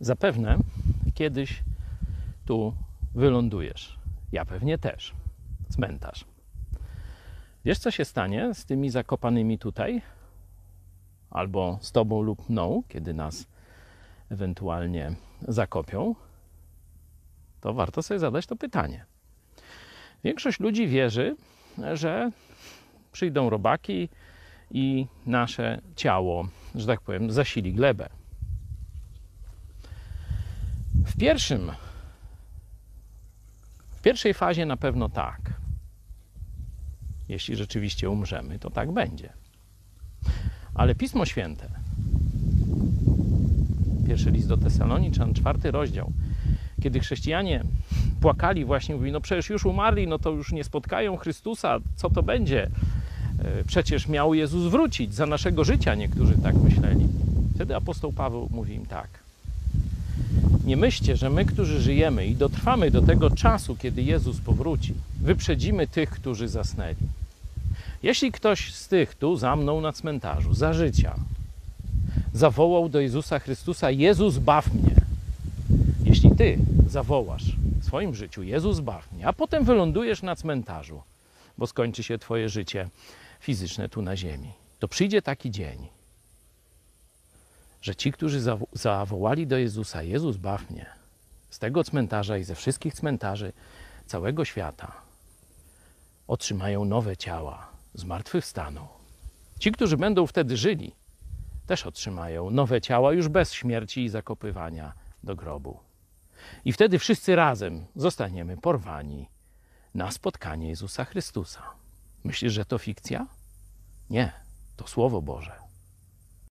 Zapewne kiedyś tu wylądujesz. Ja pewnie też. Cmentarz. Wiesz, co się stanie z tymi zakopanymi tutaj? Albo z tobą lub mną, kiedy nas ewentualnie zakopią? To warto sobie zadać to pytanie. Większość ludzi wierzy, że przyjdą robaki i nasze ciało, że tak powiem, zasili glebę. W pierwszym, w pierwszej fazie na pewno tak. Jeśli rzeczywiście umrzemy, to tak będzie. Ale Pismo Święte, pierwszy list do Tesaloniczan, czwarty rozdział, kiedy chrześcijanie płakali właśnie, mówili, no przecież już umarli, no to już nie spotkają Chrystusa, co to będzie? E, Przecież miał Jezus wrócić za naszego życia, niektórzy tak myśleli. Wtedy apostoł Paweł mówi im tak. Nie myślcie, że my, którzy żyjemy i dotrwamy do tego czasu, kiedy Jezus powróci, wyprzedzimy tych, którzy zasnęli. Jeśli ktoś z tych tu za mną na cmentarzu, za życia, zawołał do Jezusa Chrystusa: Jezus, baw mnie. Jeśli ty zawołasz w swoim życiu: Jezus, baw mnie, a potem wylądujesz na cmentarzu, bo skończy się twoje życie fizyczne tu na ziemi, to przyjdzie taki dzień, że ci, którzy zawo- zawołali do Jezusa: Jezus, baw mnie, z tego cmentarza i ze wszystkich cmentarzy całego świata otrzymają nowe ciała, zmartwychwstaną. Ci, którzy będą wtedy żyli, też otrzymają nowe ciała już bez śmierci i zakopywania do grobu. I wtedy wszyscy razem zostaniemy porwani na spotkanie Jezusa Chrystusa. Myślisz, że to fikcja? Nie, to Słowo Boże.